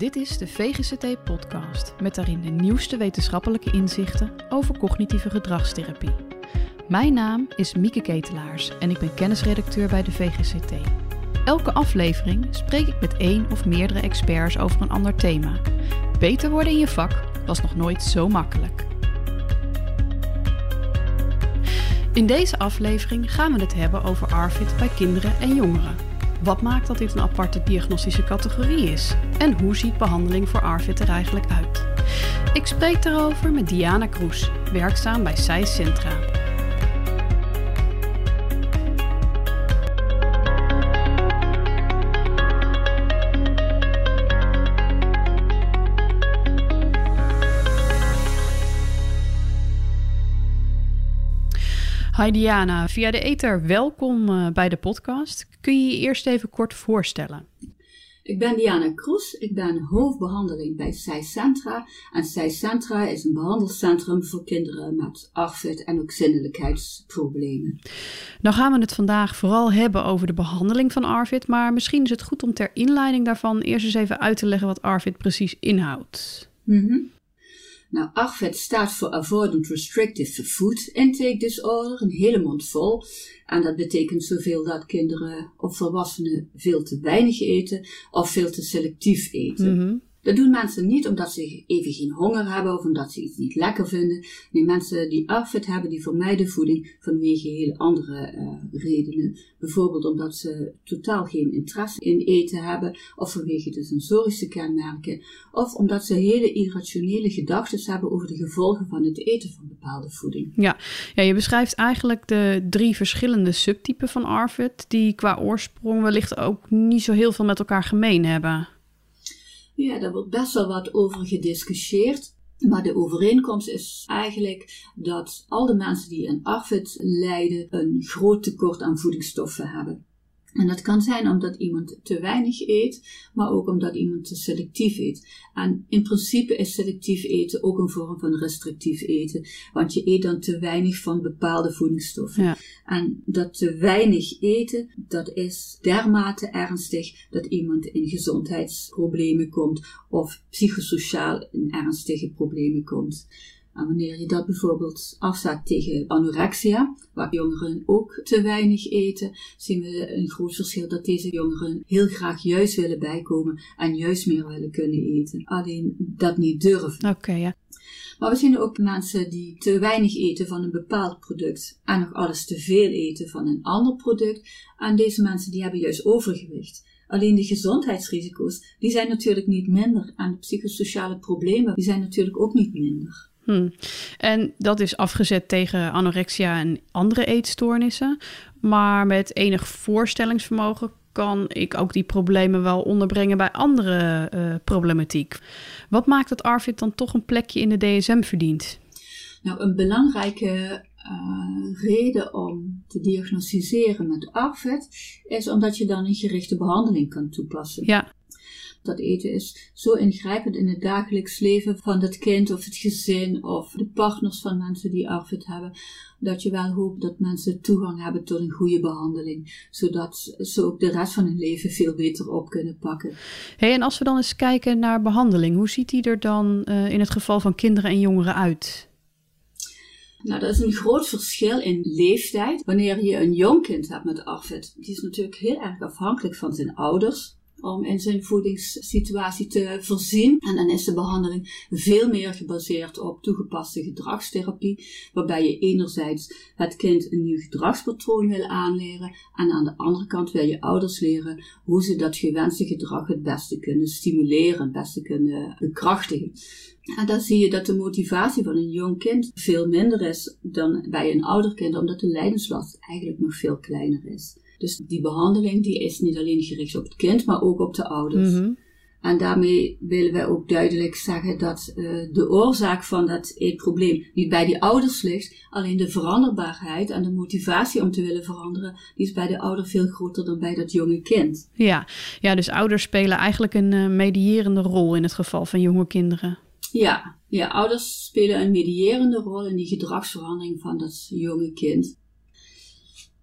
Dit is de VGCT-podcast met daarin de nieuwste wetenschappelijke inzichten over cognitieve gedragstherapie. Mijn naam is Mieke Ketelaars en ik ben kennisredacteur bij de VGCT. Elke aflevering spreek ik met één of meerdere experts over een ander thema. Beter worden in je vak was nog nooit zo makkelijk. In deze aflevering gaan we het hebben over ARFID bij kinderen en jongeren. Wat maakt dat dit een aparte diagnostische categorie is? En hoe ziet behandeling voor ARFID er eigenlijk uit? Ik spreek daarover met Diana Kroes, werkzaam bij SAI Centra. Hi Diana, via de Ether, welkom uh, bij de podcast. Kun je je eerst even kort voorstellen? Ik ben Diana Kroes, ik ben hoofdbehandeling bij SAI Centra. En SAI Centra is een behandelcentrum voor kinderen met ARFID en ook zinnelijkheidsproblemen. Nou gaan we het vandaag vooral hebben over de behandeling van ARFID, maar misschien is het goed om ter inleiding daarvan eerst eens even uit te leggen wat ARFID precies inhoudt. Mm nou, ARFID staat voor Avoidant Restrictive Food Intake Disorder, een hele mond vol. En dat betekent zoveel dat kinderen of volwassenen veel te weinig eten of veel te selectief eten. Mm dat doen mensen niet omdat ze even geen honger hebben of omdat ze iets niet lekker vinden. Nee, mensen die afvet hebben, die vermijden voeding vanwege heel andere uh, redenen. Bijvoorbeeld omdat ze totaal geen interesse in eten hebben, of vanwege de sensorische kenmerken, of omdat ze hele irrationele gedachten hebben over de gevolgen van het eten van bepaalde voeding. Ja, ja je beschrijft eigenlijk de drie verschillende subtypen van ARFID, die qua oorsprong wellicht ook niet zo heel veel met elkaar gemeen hebben. Ja, daar wordt best wel wat over gediscussieerd. Maar de overeenkomst is eigenlijk dat al de mensen die een ARFID lijden een groot tekort aan voedingsstoffen hebben. En dat kan zijn omdat iemand te weinig eet, maar ook omdat iemand te selectief eet. En in principe is selectief eten ook een vorm van restrictief eten, want je eet dan te weinig van bepaalde voedingsstoffen. Ja. En dat te weinig eten, dat is dermate ernstig dat iemand in gezondheidsproblemen komt of psychosociaal in ernstige problemen komt. En wanneer je dat bijvoorbeeld afzet tegen anorexia, waar jongeren ook te weinig eten, zien we een groot verschil dat deze jongeren heel graag juist willen bijkomen en juist meer willen kunnen eten. Alleen dat niet durven. Oké, ja. Maar we zien ook mensen die te weinig eten van een bepaald product en nog alles te veel eten van een ander product. En deze mensen die hebben juist overgewicht. Alleen de gezondheidsrisico's, die zijn natuurlijk niet minder. En de psychosociale problemen, die zijn natuurlijk ook niet minder. Hmm. En dat is afgezet tegen anorexia en andere eetstoornissen. Maar met enig voorstellingsvermogen kan ik ook die problemen wel onderbrengen bij andere uh, problematiek. Wat maakt dat ARFID dan toch een plekje in de DSM verdient? Nou, een belangrijke uh, reden om te diagnosticeren met ARFID is omdat je dan een gerichte behandeling kan toepassen. Ja. Dat eten is zo ingrijpend in het dagelijks leven van het kind of het gezin of de partners van mensen die ARFID hebben, dat je wel hoopt dat mensen toegang hebben tot een goede behandeling, zodat ze ook de rest van hun leven veel beter op kunnen pakken. Hey, en als we dan eens kijken naar behandeling, hoe ziet die er dan uh, in het geval van kinderen en jongeren uit? Nou, dat is een groot verschil in leeftijd. Wanneer je een jong kind hebt met ARFID, die is natuurlijk heel erg afhankelijk van zijn ouders om in zijn voedingssituatie te voorzien. En dan is de behandeling veel meer gebaseerd op toegepaste gedragstherapie, waarbij je enerzijds het kind een nieuw gedragspatroon wil aanleren en aan de andere kant wil je ouders leren hoe ze dat gewenste gedrag het beste kunnen stimuleren, het beste kunnen bekrachtigen. En dan zie je dat de motivatie van een jong kind veel minder is dan bij een ouder kind, omdat de lijdenslast eigenlijk nog veel kleiner is. Dus die behandeling die is niet alleen gericht op het kind, maar ook op de ouders. Mhm. En daarmee willen wij ook duidelijk zeggen dat uh, de oorzaak van dat probleem niet bij die ouders ligt, alleen de veranderbaarheid en de motivatie om te willen veranderen, die is bij de ouder veel groter dan bij dat jonge kind. Ja, ja dus ouders spelen eigenlijk een uh, medierende rol in het geval van jonge kinderen. Ja, ja, ouders spelen een medierende rol in die gedragsverandering van dat jonge kind.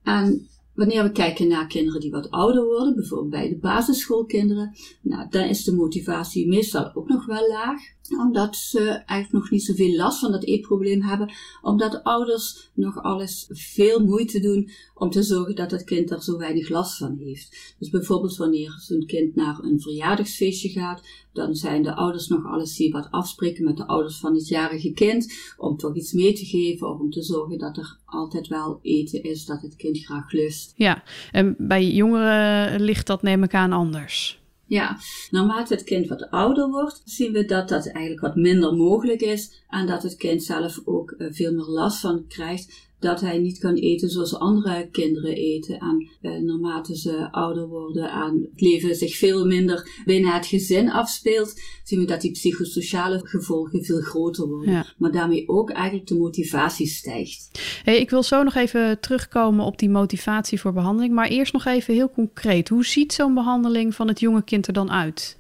En Wanneer we kijken naar kinderen die wat ouder worden, bijvoorbeeld bij de basisschoolkinderen, nou, dan is de motivatie meestal ook nog wel laag omdat ze eigenlijk nog niet zoveel last van dat eetprobleem hebben, omdat ouders nog alles veel moeite doen om te zorgen dat het kind er zo weinig last van heeft. Dus bijvoorbeeld wanneer zo'n kind naar een verjaardagsfeestje gaat, dan zijn de ouders nog alles die wat afspreken met de ouders van het jarige kind, om toch iets mee te geven of om te zorgen dat er altijd wel eten is dat het kind graag lust. Ja, en bij jongeren ligt dat neem ik aan anders. Ja, naarmate het kind wat ouder wordt, zien we dat dat eigenlijk wat minder mogelijk is en dat het kind zelf ook eh, veel meer last van krijgt dat hij niet kan eten zoals andere kinderen eten. En eh, naarmate ze ouder worden en het leven zich veel minder binnen het gezin afspeelt, zien we dat die psychosociale gevolgen veel groter worden. Maar daarmee ook eigenlijk de motivatie stijgt. Hey, ik wil zo nog even terugkomen op die motivatie voor behandeling. Maar eerst nog even heel concreet. Hoe ziet zo'n behandeling van het jonge kind er dan uit?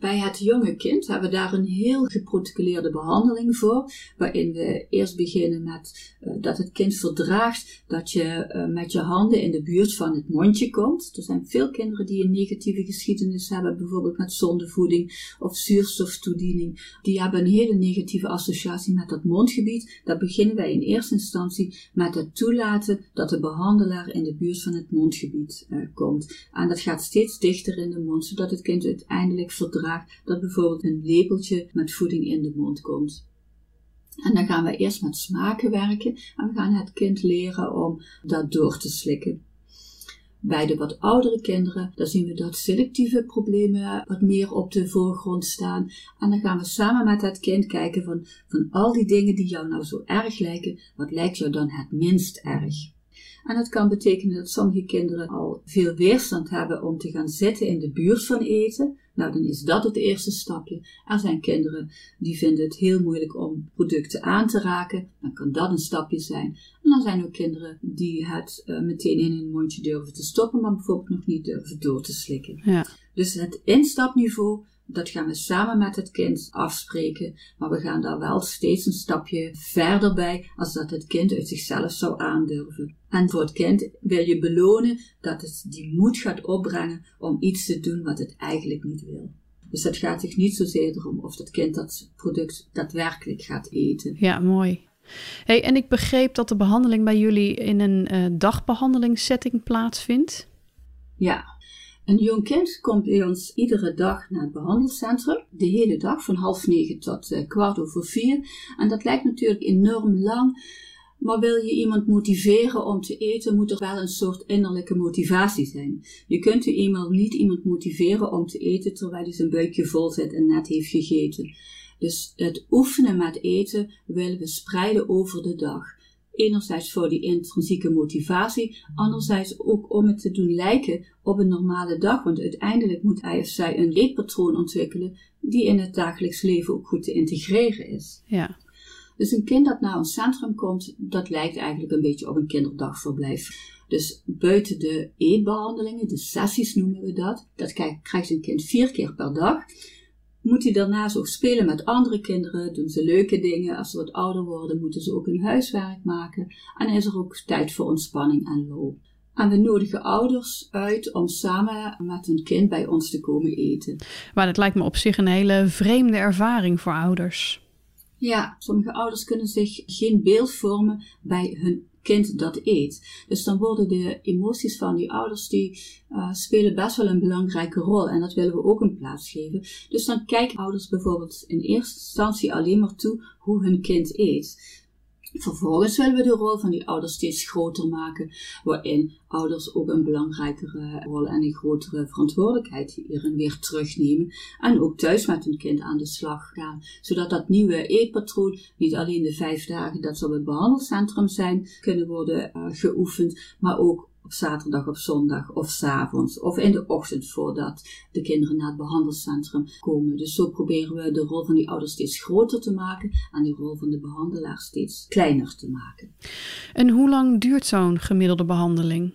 Bij het jonge kind hebben we daar een heel geprotocoleerde behandeling voor, waarin we eerst beginnen met uh, dat het kind verdraagt dat je uh, met je handen in de buurt van het mondje komt. Er zijn veel kinderen die een negatieve geschiedenis hebben, bijvoorbeeld met zondevoeding of zuurstoftoediening. Die hebben een hele negatieve associatie met dat mondgebied. Daar beginnen wij in eerste instantie met het toelaten dat de behandelaar in de buurt van het mondgebied uh, komt. En dat gaat steeds dichter in de mond, zodat het kind uiteindelijk eindelijk verdraagt dat bijvoorbeeld een lepeltje met voeding in de mond komt. En dan gaan we eerst met smaken werken en we gaan het kind leren om dat door te slikken. Bij de wat oudere kinderen, dan zien we dat selectieve problemen wat meer op de voorgrond staan. En dan gaan we samen met het kind kijken van, van al die dingen die jou nou zo erg lijken, wat lijkt jou dan het minst erg? En het kan betekenen dat sommige kinderen al veel weerstand hebben om te gaan zitten in de buurt van eten. Nou, dan is dat het eerste stapje. Er zijn kinderen die vinden het heel moeilijk om producten aan te raken. Dan kan dat een stapje zijn. En dan zijn ook kinderen die het uh, meteen in hun mondje durven te stoppen, maar bijvoorbeeld nog niet durven door te slikken. Ja. Dus het instapniveau dat gaan we samen met het kind afspreken, maar we gaan daar wel steeds een stapje verder bij als dat het kind uit zichzelf zou aandurven. En voor het kind wil je belonen dat het die moed gaat opbrengen om iets te doen wat het eigenlijk niet wil. Dus het gaat zich niet zozeer erom of dat kind dat product daadwerkelijk gaat eten. Ja, mooi. Hey, en ik begreep dat de behandeling bij jullie in een uh, dagbehandelingssetting plaatsvindt. Ja, een jong kind komt bij ons iedere dag naar het behandelcentrum. De hele dag, van half negen tot uh, kwart over vier. En dat lijkt natuurlijk enorm lang. Maar wil je iemand motiveren om te eten, moet er wel een soort innerlijke motivatie zijn. Je kunt u eenmaal niet iemand motiveren om te eten terwijl hij zijn buikje vol zit en net heeft gegeten. Dus het oefenen met eten willen we spreiden over de dag. Enerzijds voor die intrinsieke motivatie, anderzijds ook om het te doen lijken op een normale dag, want uiteindelijk moet hij of zij een eetpatroon ontwikkelen die in het dagelijks leven ook goed te integreren is. Ja. Dus een kind dat naar een centrum komt, dat lijkt eigenlijk een beetje op een kinderdagverblijf. Dus buiten de eetbehandelingen, de sessies noemen we dat, dat krijgt een kind vier keer per dag moet hij daarnaast ook spelen met andere kinderen, doen ze leuke dingen. Als ze wat ouder worden, moeten ze ook hun huiswerk maken. En is er ook tijd voor ontspanning en loop. En we nodigen ouders uit om samen met hun kind bij ons te komen eten. Maar dat lijkt me op zich een hele vreemde ervaring voor ouders. Ja, sommige ouders kunnen zich geen beeld vormen bij hun kind dat eet. Dus dan worden de emoties van die ouders, die uh, spelen best wel een belangrijke rol. En dat willen we ook een plaats geven. Dus dan kijken ouders bijvoorbeeld in eerste instantie alleen maar toe hoe hun kind eet. Vervolgens willen we de rol van die ouders steeds groter maken, waarin ouders ook een belangrijkere rol en een grotere verantwoordelijkheid hierin weer terugnemen en ook thuis met hun kind aan de slag gaan, zodat dat nieuwe eetpatroon niet alleen de vijf dagen dat ze op het behandelcentrum zijn kunnen worden uh, geoefend, maar ook op zaterdag of zondag of s avonds of in de ochtend voordat de kinderen naar het behandelcentrum komen. Dus zo proberen we de rol van die ouders steeds groter te maken en die rol van de behandelaar steeds kleiner te maken. En hoe lang duurt zo'n gemiddelde behandeling?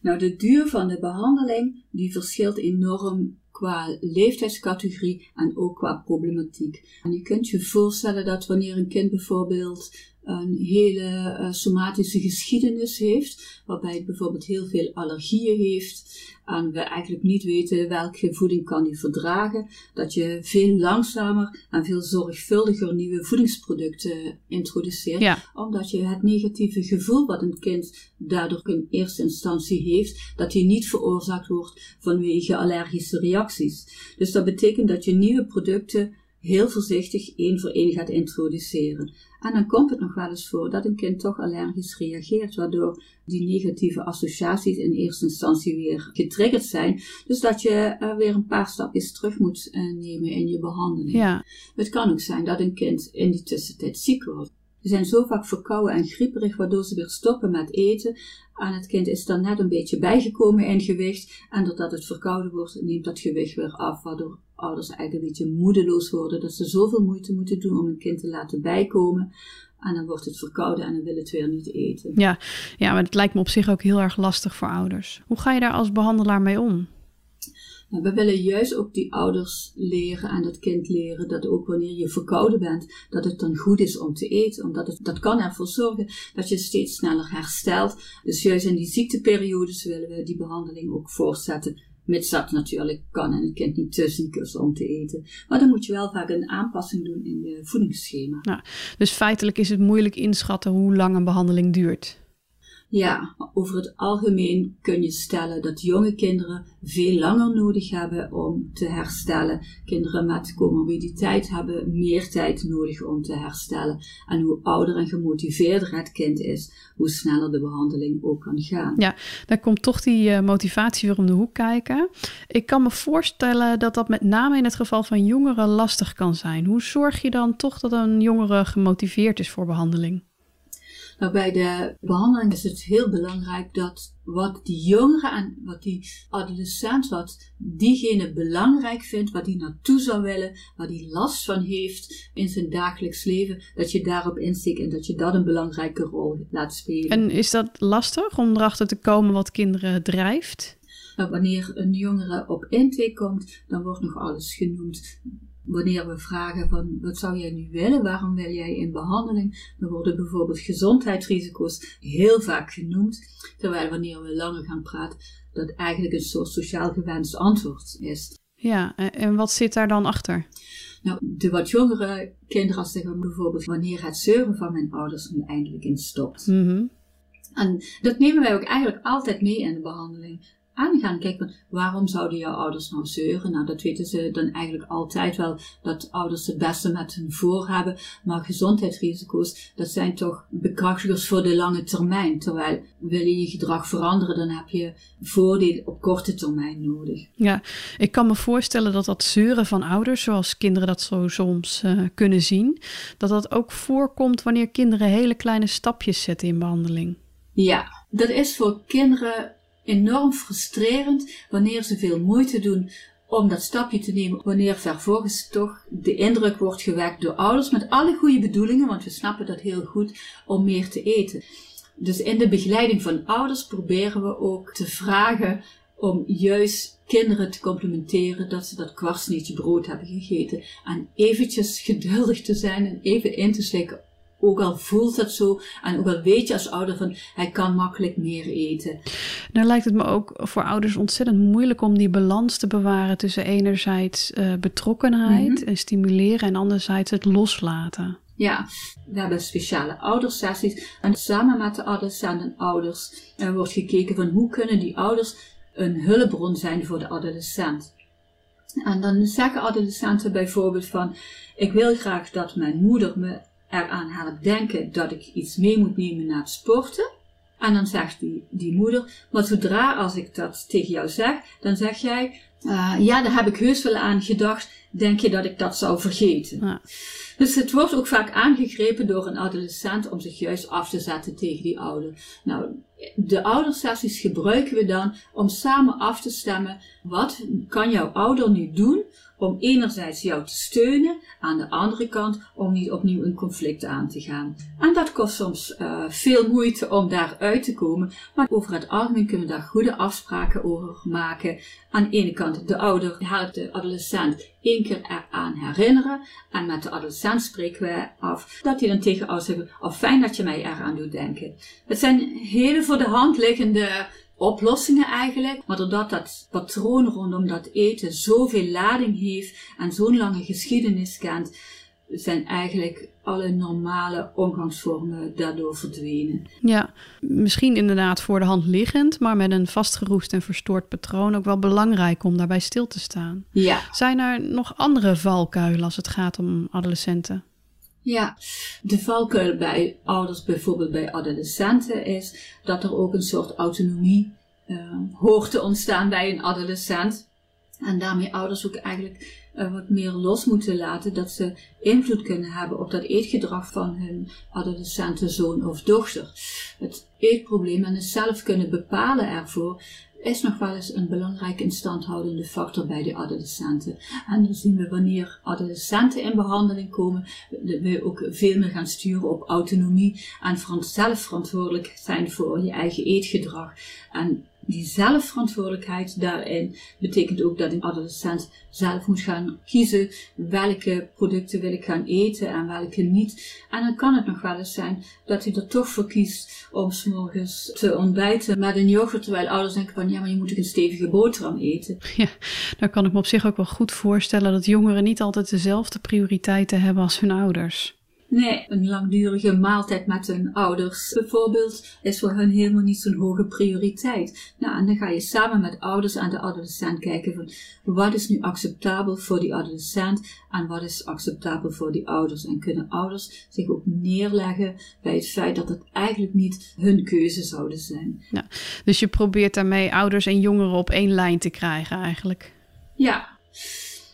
Nou, de duur van de behandeling die verschilt enorm qua leeftijdscategorie en ook qua problematiek. En je kunt je voorstellen dat wanneer een kind bijvoorbeeld een hele uh, somatische geschiedenis heeft, waarbij het bijvoorbeeld heel veel allergieën heeft en we eigenlijk niet weten welke voeding kan die verdragen, dat je veel langzamer en veel zorgvuldiger nieuwe voedingsproducten introduceert, omdat je het negatieve gevoel wat een kind daardoor in eerste instantie heeft, dat die niet veroorzaakt wordt vanwege allergische reacties. Dus dat betekent dat je nieuwe producten heel voorzichtig één voor één gaat introduceren. En dan komt het nog wel eens voor dat een kind toch allergisch reageert, waardoor die negatieve associaties in eerste instantie weer getriggerd zijn. Dus dat je uh, weer een paar stapjes terug moet uh, nemen in je behandeling. Ja. Het kan ook zijn dat een kind in die tussentijd ziek wordt. Ze zijn zo vaak verkouden en grieperig, waardoor ze weer stoppen met eten. En het kind is dan net een beetje bijgekomen in gewicht. En doordat het verkouden wordt, neemt dat gewicht weer af, waardoor ouders eigenlijk een beetje moedeloos worden. Dat ze zoveel moeite moeten doen om een kind te laten bijkomen. En dan wordt het verkouden en dan wil het weer niet eten. Ja, ja, maar het lijkt me op zich ook heel erg lastig voor ouders. Hoe ga je daar als behandelaar mee om? Nou, we willen juist ook die ouders leren en dat kind leren dat ook wanneer je verkouden bent, dat het dan goed is om te eten. Omdat het, dat kan ervoor zorgen dat je steeds sneller herstelt. Dus juist in die ziekteperiodes willen we die behandeling ook voortzetten. Mits dat natuurlijk kan en het kind niet te ziek is om te eten. Maar dan moet je wel vaak een aanpassing doen in je voedingsschema. Nou, dus feitelijk is het moeilijk inschatten hoe lang een behandeling duurt. Ja, over het algemeen kun je stellen dat jonge kinderen veel langer nodig hebben om te herstellen. Kinderen met comorbiditeit hebben meer tijd nodig om te herstellen. En hoe ouder en gemotiveerder het kind is, hoe sneller de behandeling ook kan gaan. Ja, dan komt toch die uh, motivatie weer om de hoek kijken. Ik kan me voorstellen dat dat met name in het geval van jongeren lastig kan zijn. Hoe zorg je dan toch dat een jongere gemotiveerd is voor behandeling? Nou, bij de behandeling is het heel belangrijk dat wat die jongere en wat die adolescent, wat diegene belangrijk vindt, wat die naartoe zou willen, waar die last van heeft in zijn dagelijks leven, dat je daarop insteekt en dat je dat een belangrijke rol laat spelen. En is dat lastig om erachter te komen wat kinderen drijft? Nou, wanneer een jongere op intake komt, dan wordt nog alles genoemd wanneer we vragen van wat zou jij nu willen, waarom wil jij in behandeling, dan worden bijvoorbeeld gezondheidsrisico's heel vaak genoemd, terwijl wanneer we langer gaan praten, dat eigenlijk een soort sociaal gewenst antwoord is. Ja, en wat zit daar dan achter? Nou, de wat jongere kinderen zeggen bijvoorbeeld wanneer het zeuren van mijn ouders nu eindelijk in stopt. Mm En dat nemen wij ook eigenlijk altijd mee in de behandeling aan gaan kijken, waarom zouden jouw ouders nou zeuren? Nou, dat weten ze dan eigenlijk altijd wel, dat ouders het beste met hun voor hebben. Maar gezondheidsrisico's, dat zijn toch bekrachtigers voor de lange termijn. Terwijl wil je je gedrag veranderen, dan heb je voordeel op korte termijn nodig. Ja, ik kan me voorstellen dat dat zeuren van ouders, zoals kinderen dat zo soms uh, kunnen zien, dat dat ook voorkomt wanneer kinderen hele kleine stapjes zetten in behandeling. Ja, dat is voor kinderen enorm frustrerend wanneer ze veel moeite doen om dat stapje te nemen, wanneer vervolgens toch de indruk wordt gewekt door ouders met alle goede bedoelingen, want we snappen dat heel goed, om meer te eten. Dus in de begeleiding van ouders proberen we ook te vragen om juist kinderen te complimenteren dat ze dat kwartsnietje brood hebben gegeten. En eventjes geduldig te zijn en even in te slikken ook al voelt dat zo en ook al weet je als ouder van hij kan makkelijk meer eten. Nou lijkt het me ook voor ouders ontzettend moeilijk om die balans te bewaren tussen enerzijds uh, betrokkenheid mhm. en stimuleren en anderzijds het loslaten. Ja, we hebben speciale oudersessies en samen met de adolescenten ouders er wordt gekeken van hoe kunnen die ouders een hulpbron zijn voor de adolescent. En dan zeggen adolescenten bijvoorbeeld van ik wil graag dat mijn moeder me eraan helpt denken dat ik iets mee moet nemen naar het sporten. En dan zegt die, die moeder, maar zodra als ik dat tegen jou zeg, dan zeg jij, uh, ja, daar heb ik heus wel aan gedacht, denk je dat ik dat zou vergeten. Ja. Dus het wordt ook vaak aangegrepen door een adolescent om zich juist af te zetten tegen die ouder. Nou, de oudersessies gebruiken we dan om samen af te stemmen, wat kan jouw ouder nu doen om enerzijds jou te steunen, aan de andere kant om niet opnieuw een conflict aan te gaan. En dat kost soms uh, veel moeite om daar uit te komen, maar over het algemeen kunnen we daar goede afspraken over maken. Aan de ene kant de ouder helpt de adolescent één keer eraan herinneren en met de adolescent spreken we af dat hij dan tegen ons zegt, oh fijn dat je mij eraan doet denken. Het zijn hele voor de hand liggende oplossingen eigenlijk. Maar doordat dat patroon rondom dat eten zoveel lading heeft en zo'n lange geschiedenis kent, zijn eigenlijk alle normale omgangsvormen daardoor verdwenen. Ja, misschien inderdaad voor de hand liggend, maar met een vastgeroest en verstoord patroon ook wel belangrijk om daarbij stil te staan. Ja. Zijn er nog andere valkuilen als het gaat om adolescenten? Ja, de valkuil bij ouders, bijvoorbeeld bij adolescenten, is dat er ook een soort autonomie uh, hoort te ontstaan bij een adolescent. En daarmee ouders ook eigenlijk uh, wat meer los moeten laten, dat ze invloed kunnen hebben op dat eetgedrag van hun adolescente zoon of dochter. Het eetprobleem en het zelf kunnen bepalen ervoor is nog wel eens een belangrijk instandhoudende factor bij de adolescenten. En dan zien we wanneer adolescenten in behandeling komen, we ook veel meer gaan sturen op autonomie en zelf verantwoordelijk zijn voor je eigen eetgedrag. En die zelfverantwoordelijkheid daarin betekent ook dat een adolescent zelf moet gaan kiezen welke producten wil ik gaan eten en welke niet. En dan kan het nog wel eens zijn dat hij er toch voor kiest om s'morgens te ontbijten met een yoghurt, terwijl ouders denken van ja, maar je moet ook een stevige boterham eten. Ja, dan kan ik me op zich ook wel goed voorstellen dat jongeren niet altijd dezelfde prioriteiten hebben als hun ouders. Nee, een langdurige maaltijd met hun ouders bijvoorbeeld is voor hen helemaal niet zo'n hoge prioriteit. Nou, en dan ga je samen met ouders aan de adolescent kijken van wat is nu acceptabel voor die adolescent en wat is acceptabel voor die ouders. En kunnen ouders zich ook neerleggen bij het feit dat het eigenlijk niet hun keuze zouden zijn. Ja, dus je probeert daarmee ouders en jongeren op één lijn te krijgen eigenlijk. Ja,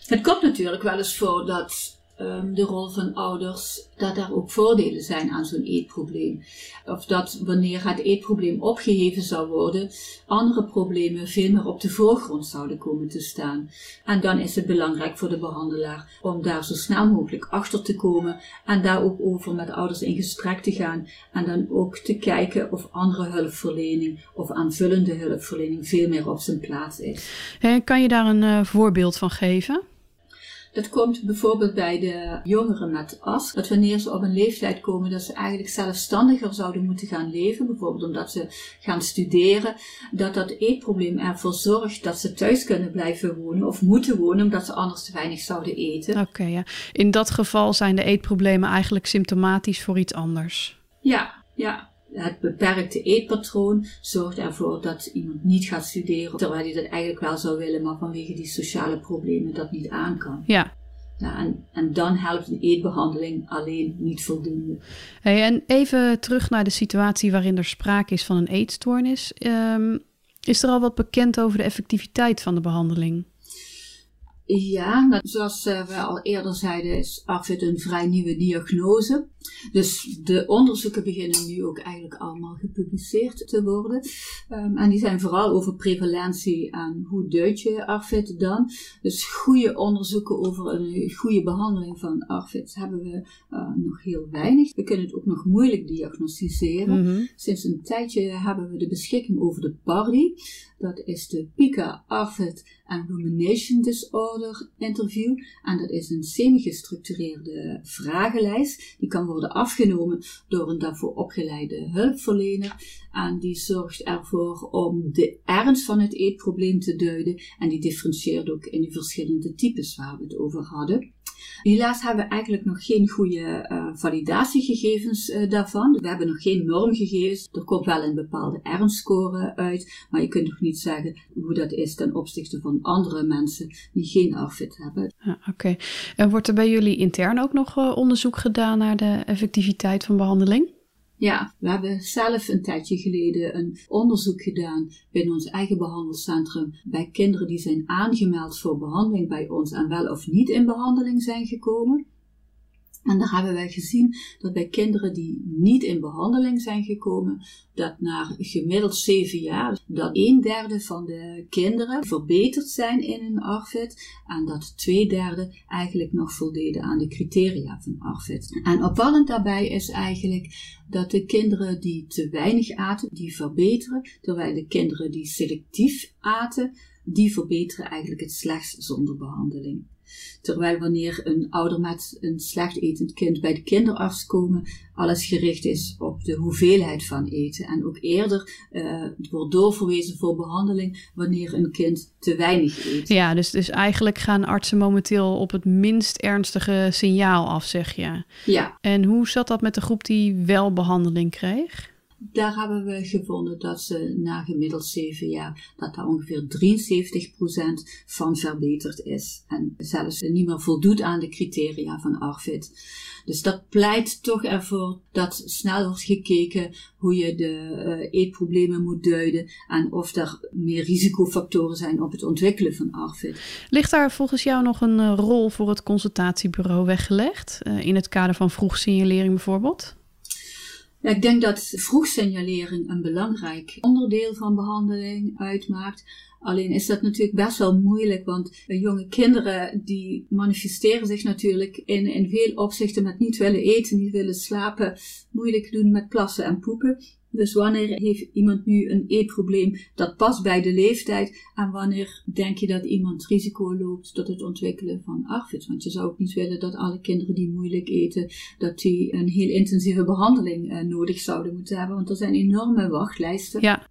het komt natuurlijk wel eens voor dat um, de rol van ouders, dat daar ook voordelen zijn aan zo'n eetprobleem. Of dat wanneer het eetprobleem opgeheven zou worden, andere problemen veel meer op de voorgrond zouden komen te staan. En dan is het belangrijk voor de behandelaar om daar zo snel mogelijk achter te komen en daar ook over met ouders in gesprek te gaan en dan ook te kijken of andere hulpverlening of aanvullende hulpverlening veel meer op zijn plaats is. kan je daar een uh, voorbeeld van geven? Dat komt bijvoorbeeld bij de jongeren met as. Dat wanneer ze op een leeftijd komen dat ze eigenlijk zelfstandiger zouden moeten gaan leven, bijvoorbeeld omdat ze gaan studeren, dat dat eetprobleem ervoor zorgt dat ze thuis kunnen blijven wonen of moeten wonen omdat ze anders te weinig zouden eten. Oké, ja. In dat geval zijn de eetproblemen eigenlijk symptomatisch voor iets anders. Ja, ja. Het beperkte eetpatroon zorgt ervoor dat iemand niet gaat studeren, terwijl hij dat eigenlijk wel zou willen, maar vanwege die sociale problemen dat niet aan kan. Ja. ja en, en dan helpt een eetbehandeling alleen niet voldoende. Hey, en even terug naar de situatie waarin er sprake is van een eetstoornis. Um, is er al wat bekend over de effectiviteit van de behandeling? Ja, nou, zoals uh, we al eerder zeiden, is AFID een vrij nieuwe diagnose. Dus de onderzoeken beginnen nu ook eigenlijk allemaal gepubliceerd te worden. Um, en die zijn vooral over prevalentie en hoe duid je ARFID dan. Dus goede onderzoeken over een goede behandeling van ARFID hebben we uh, nog heel weinig. We kunnen het ook nog moeilijk diagnosticeren. Mm -hmm. Sinds een tijdje hebben we de beschikking over de PARDI. Dat is de Pica ARFID and Rumination Disorder Interview. En dat is een semi-gestructureerde vragenlijst. Die kan worden afgenomen door een daarvoor opgeleide hulpverlener. En die zorgt ervoor om de ernst van het eetprobleem te duiden. En die differentieert ook in de verschillende types waar we het over hadden. Helaas hebben we eigenlijk nog geen goede uh, validatiegegevens uh, daarvan. We hebben nog geen normgegevens. Er komt wel een bepaalde ernstscore uit, maar je kunt nog niet zeggen hoe dat is ten opzichte van andere mensen die geen ARFID hebben. Ja, Oké. En wordt er bij jullie intern ook nog uh, onderzoek gedaan naar de effectiviteit van behandeling? Ja, we hebben zelf een tijdje geleden een onderzoek gedaan binnen ons eigen behandelcentrum bij kinderen die zijn aangemeld voor behandeling bij ons en wel of niet in behandeling zijn gekomen. En daar hebben wij gezien dat bij kinderen die niet in behandeling zijn gekomen, dat na gemiddeld zeven jaar, dat een derde van de kinderen verbeterd zijn in hun ARFID en dat twee derde eigenlijk nog voldeden aan de criteria van ARFID. En opvallend daarbij is eigenlijk dat de kinderen die te weinig aten, die verbeteren, terwijl de kinderen die selectief aten, die verbeteren eigenlijk het slechtst zonder behandeling. Terwijl wanneer een ouder met een slecht etend kind bij de kinderarts komen, alles gericht is op de hoeveelheid van eten. En ook eerder uh, wordt doorverwezen voor behandeling wanneer een kind te weinig eet. Ja, dus, dus eigenlijk gaan artsen momenteel op het minst ernstige signaal af, zeg je. Ja. En hoe zat dat met de groep die wel behandeling kreeg? Daar hebben we gevonden dat ze na gemiddeld 7 jaar, dat daar ongeveer 73% van verbeterd is. En zelfs niet meer voldoet aan de criteria van ARFID. Dus dat pleit toch ervoor dat snel wordt gekeken hoe je de uh, eetproblemen moet duiden en of er meer risicofactoren zijn op het ontwikkelen van ARFID. Ligt daar volgens jou nog een uh, rol voor het consultatiebureau weggelegd? Uh, in het kader van vroegsignalering bijvoorbeeld? Ja, ik denk dat vroegsignalering een belangrijk onderdeel van behandeling uitmaakt. Alleen is dat natuurlijk best wel moeilijk, want jonge kinderen die manifesteren zich natuurlijk in, in veel opzichten met niet willen eten, niet willen slapen, moeilijk doen met plassen en poepen. Dus wanneer heeft iemand nu een eetprobleem dat past bij de leeftijd en wanneer denk je dat iemand risico loopt tot het ontwikkelen van ARFID? Want je zou ook niet willen dat alle kinderen die moeilijk eten, dat die een heel intensieve behandeling uh, nodig zouden moeten hebben, want er zijn enorme wachtlijsten. Ja.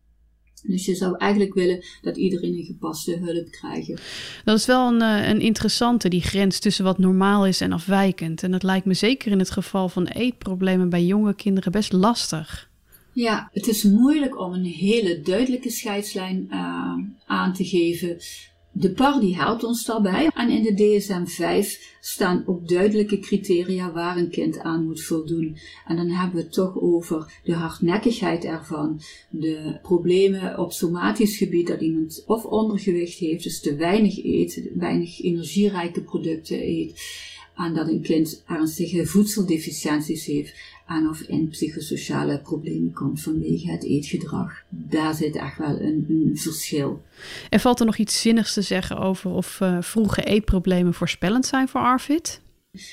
Dus je zou eigenlijk willen dat iedereen een gepaste hulp krijgt. Dat is wel een, uh, een interessante, die grens tussen wat normaal is en afwijkend. En dat lijkt me zeker in het geval van eetproblemen bij jonge kinderen best lastig. Ja, het is moeilijk om een hele duidelijke scheidslijn uh, aan te geven. De PAR die helpt ons daarbij. En in de DSM-5 staan ook duidelijke criteria waar een kind aan moet voldoen. En dan hebben we het toch over de hardnekkigheid ervan, de problemen op somatisch gebied dat iemand of ondergewicht heeft, dus te weinig eet, weinig energierijke producten eet. En dat een kind ernstige voedseldeficiënties heeft en of in psychosociale problemen komt vanwege het eetgedrag. Daar zit echt wel een, een verschil. En valt er nog iets zinnigs te zeggen over of uh, vroege eetproblemen voorspellend zijn voor ARFID?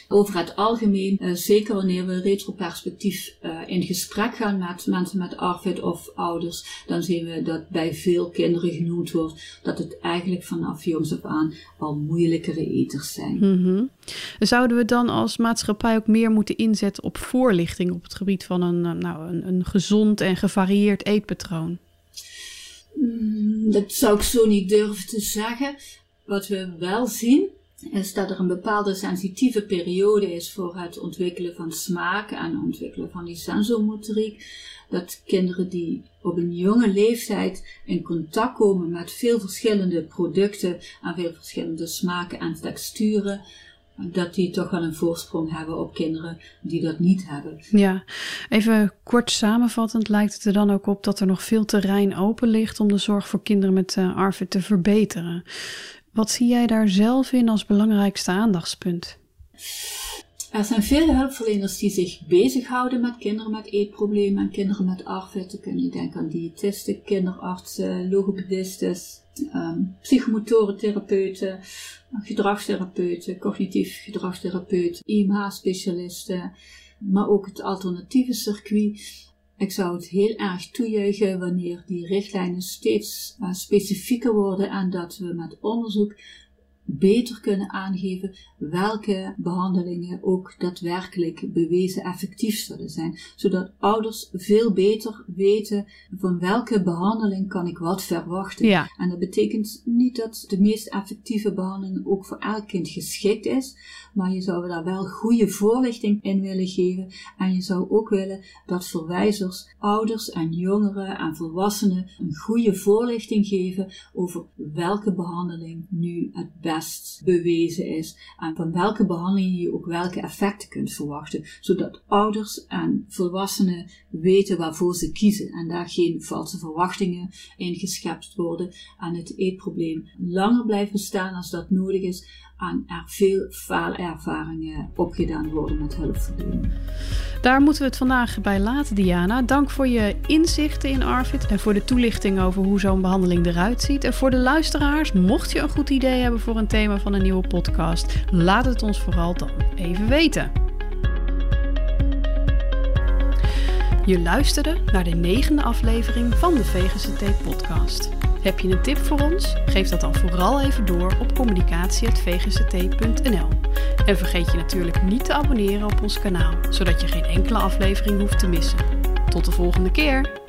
Over het algemeen, uh, zeker wanneer we retroperspectief uh, in gesprek gaan met mensen met ARFID of ouders, dan zien we dat bij veel kinderen genoemd wordt dat het eigenlijk vanaf jongs af aan al moeilijkere eters zijn. Mm -hmm. Zouden we dan als maatschappij ook meer moeten inzetten op voorlichting op het gebied van een, nou, een, een gezond en gevarieerd eetpatroon? Mm, dat zou ik zo niet durven te zeggen. Wat we wel zien, is dat er een bepaalde sensitieve periode is voor het ontwikkelen van smaak en ontwikkelen van die sensormotoriek. Dat kinderen die op een jonge leeftijd in contact komen met veel verschillende producten en veel verschillende smaken en texturen, dat die toch wel een voorsprong hebben op kinderen die dat niet hebben. Ja, even kort samenvattend lijkt het er dan ook op dat er nog veel terrein open ligt om de zorg voor kinderen met uh, ARVID te verbeteren. Wat zie jij daar zelf in als belangrijkste aandachtspunt? Er zijn veel hulpverleners die zich bezighouden met kinderen met eetproblemen en kinderen met kun je denken aan diëtisten, kinderartsen, logopedisten, um, psychomotorentherapeuten, gedragstherapeuten, cognitief gedragstherapeuten, IMH-specialisten, maar ook het alternatieve circuit. Ik zou het heel erg toejuichen wanneer die richtlijnen steeds uh, specifieker worden en dat we met onderzoek beter kunnen aangeven welke behandelingen ook daadwerkelijk bewezen effectief zullen zijn, zodat ouders veel beter weten van welke behandeling kan ik wat verwachten. Ja. En dat betekent niet dat de meest effectieve behandeling ook voor elk kind geschikt is, maar je zou daar wel goede voorlichting in willen geven en je zou ook willen dat verwijzers, ouders en jongeren en volwassenen een goede voorlichting geven over welke behandeling nu het beste bewezen is en van welke behandeling je ook welke effecten kunt verwachten, zodat ouders en volwassenen weten waarvoor ze kiezen en daar geen valse verwachtingen in geschept worden en het eetprobleem langer blijft bestaan als dat nodig is aan er veel faalervaringen opgedaan worden met hulpverlening. Daar moeten we het vandaag bij laten, Diana. Dank voor je inzichten in ARFID en voor de toelichting over hoe zo'n behandeling eruit ziet. En voor de luisteraars, mocht je een goed idee hebben voor een thema van een nieuwe podcast, laat het ons vooral dan even weten. Je luisterde naar de negende aflevering van de VGCT-podcast. Heb je een tip voor ons? Geef dat dan vooral even door op communicatie.vgct.nl. En vergeet je natuurlijk niet te abonneren op ons kanaal, zodat je geen enkele aflevering hoeft te missen. Tot de volgende keer!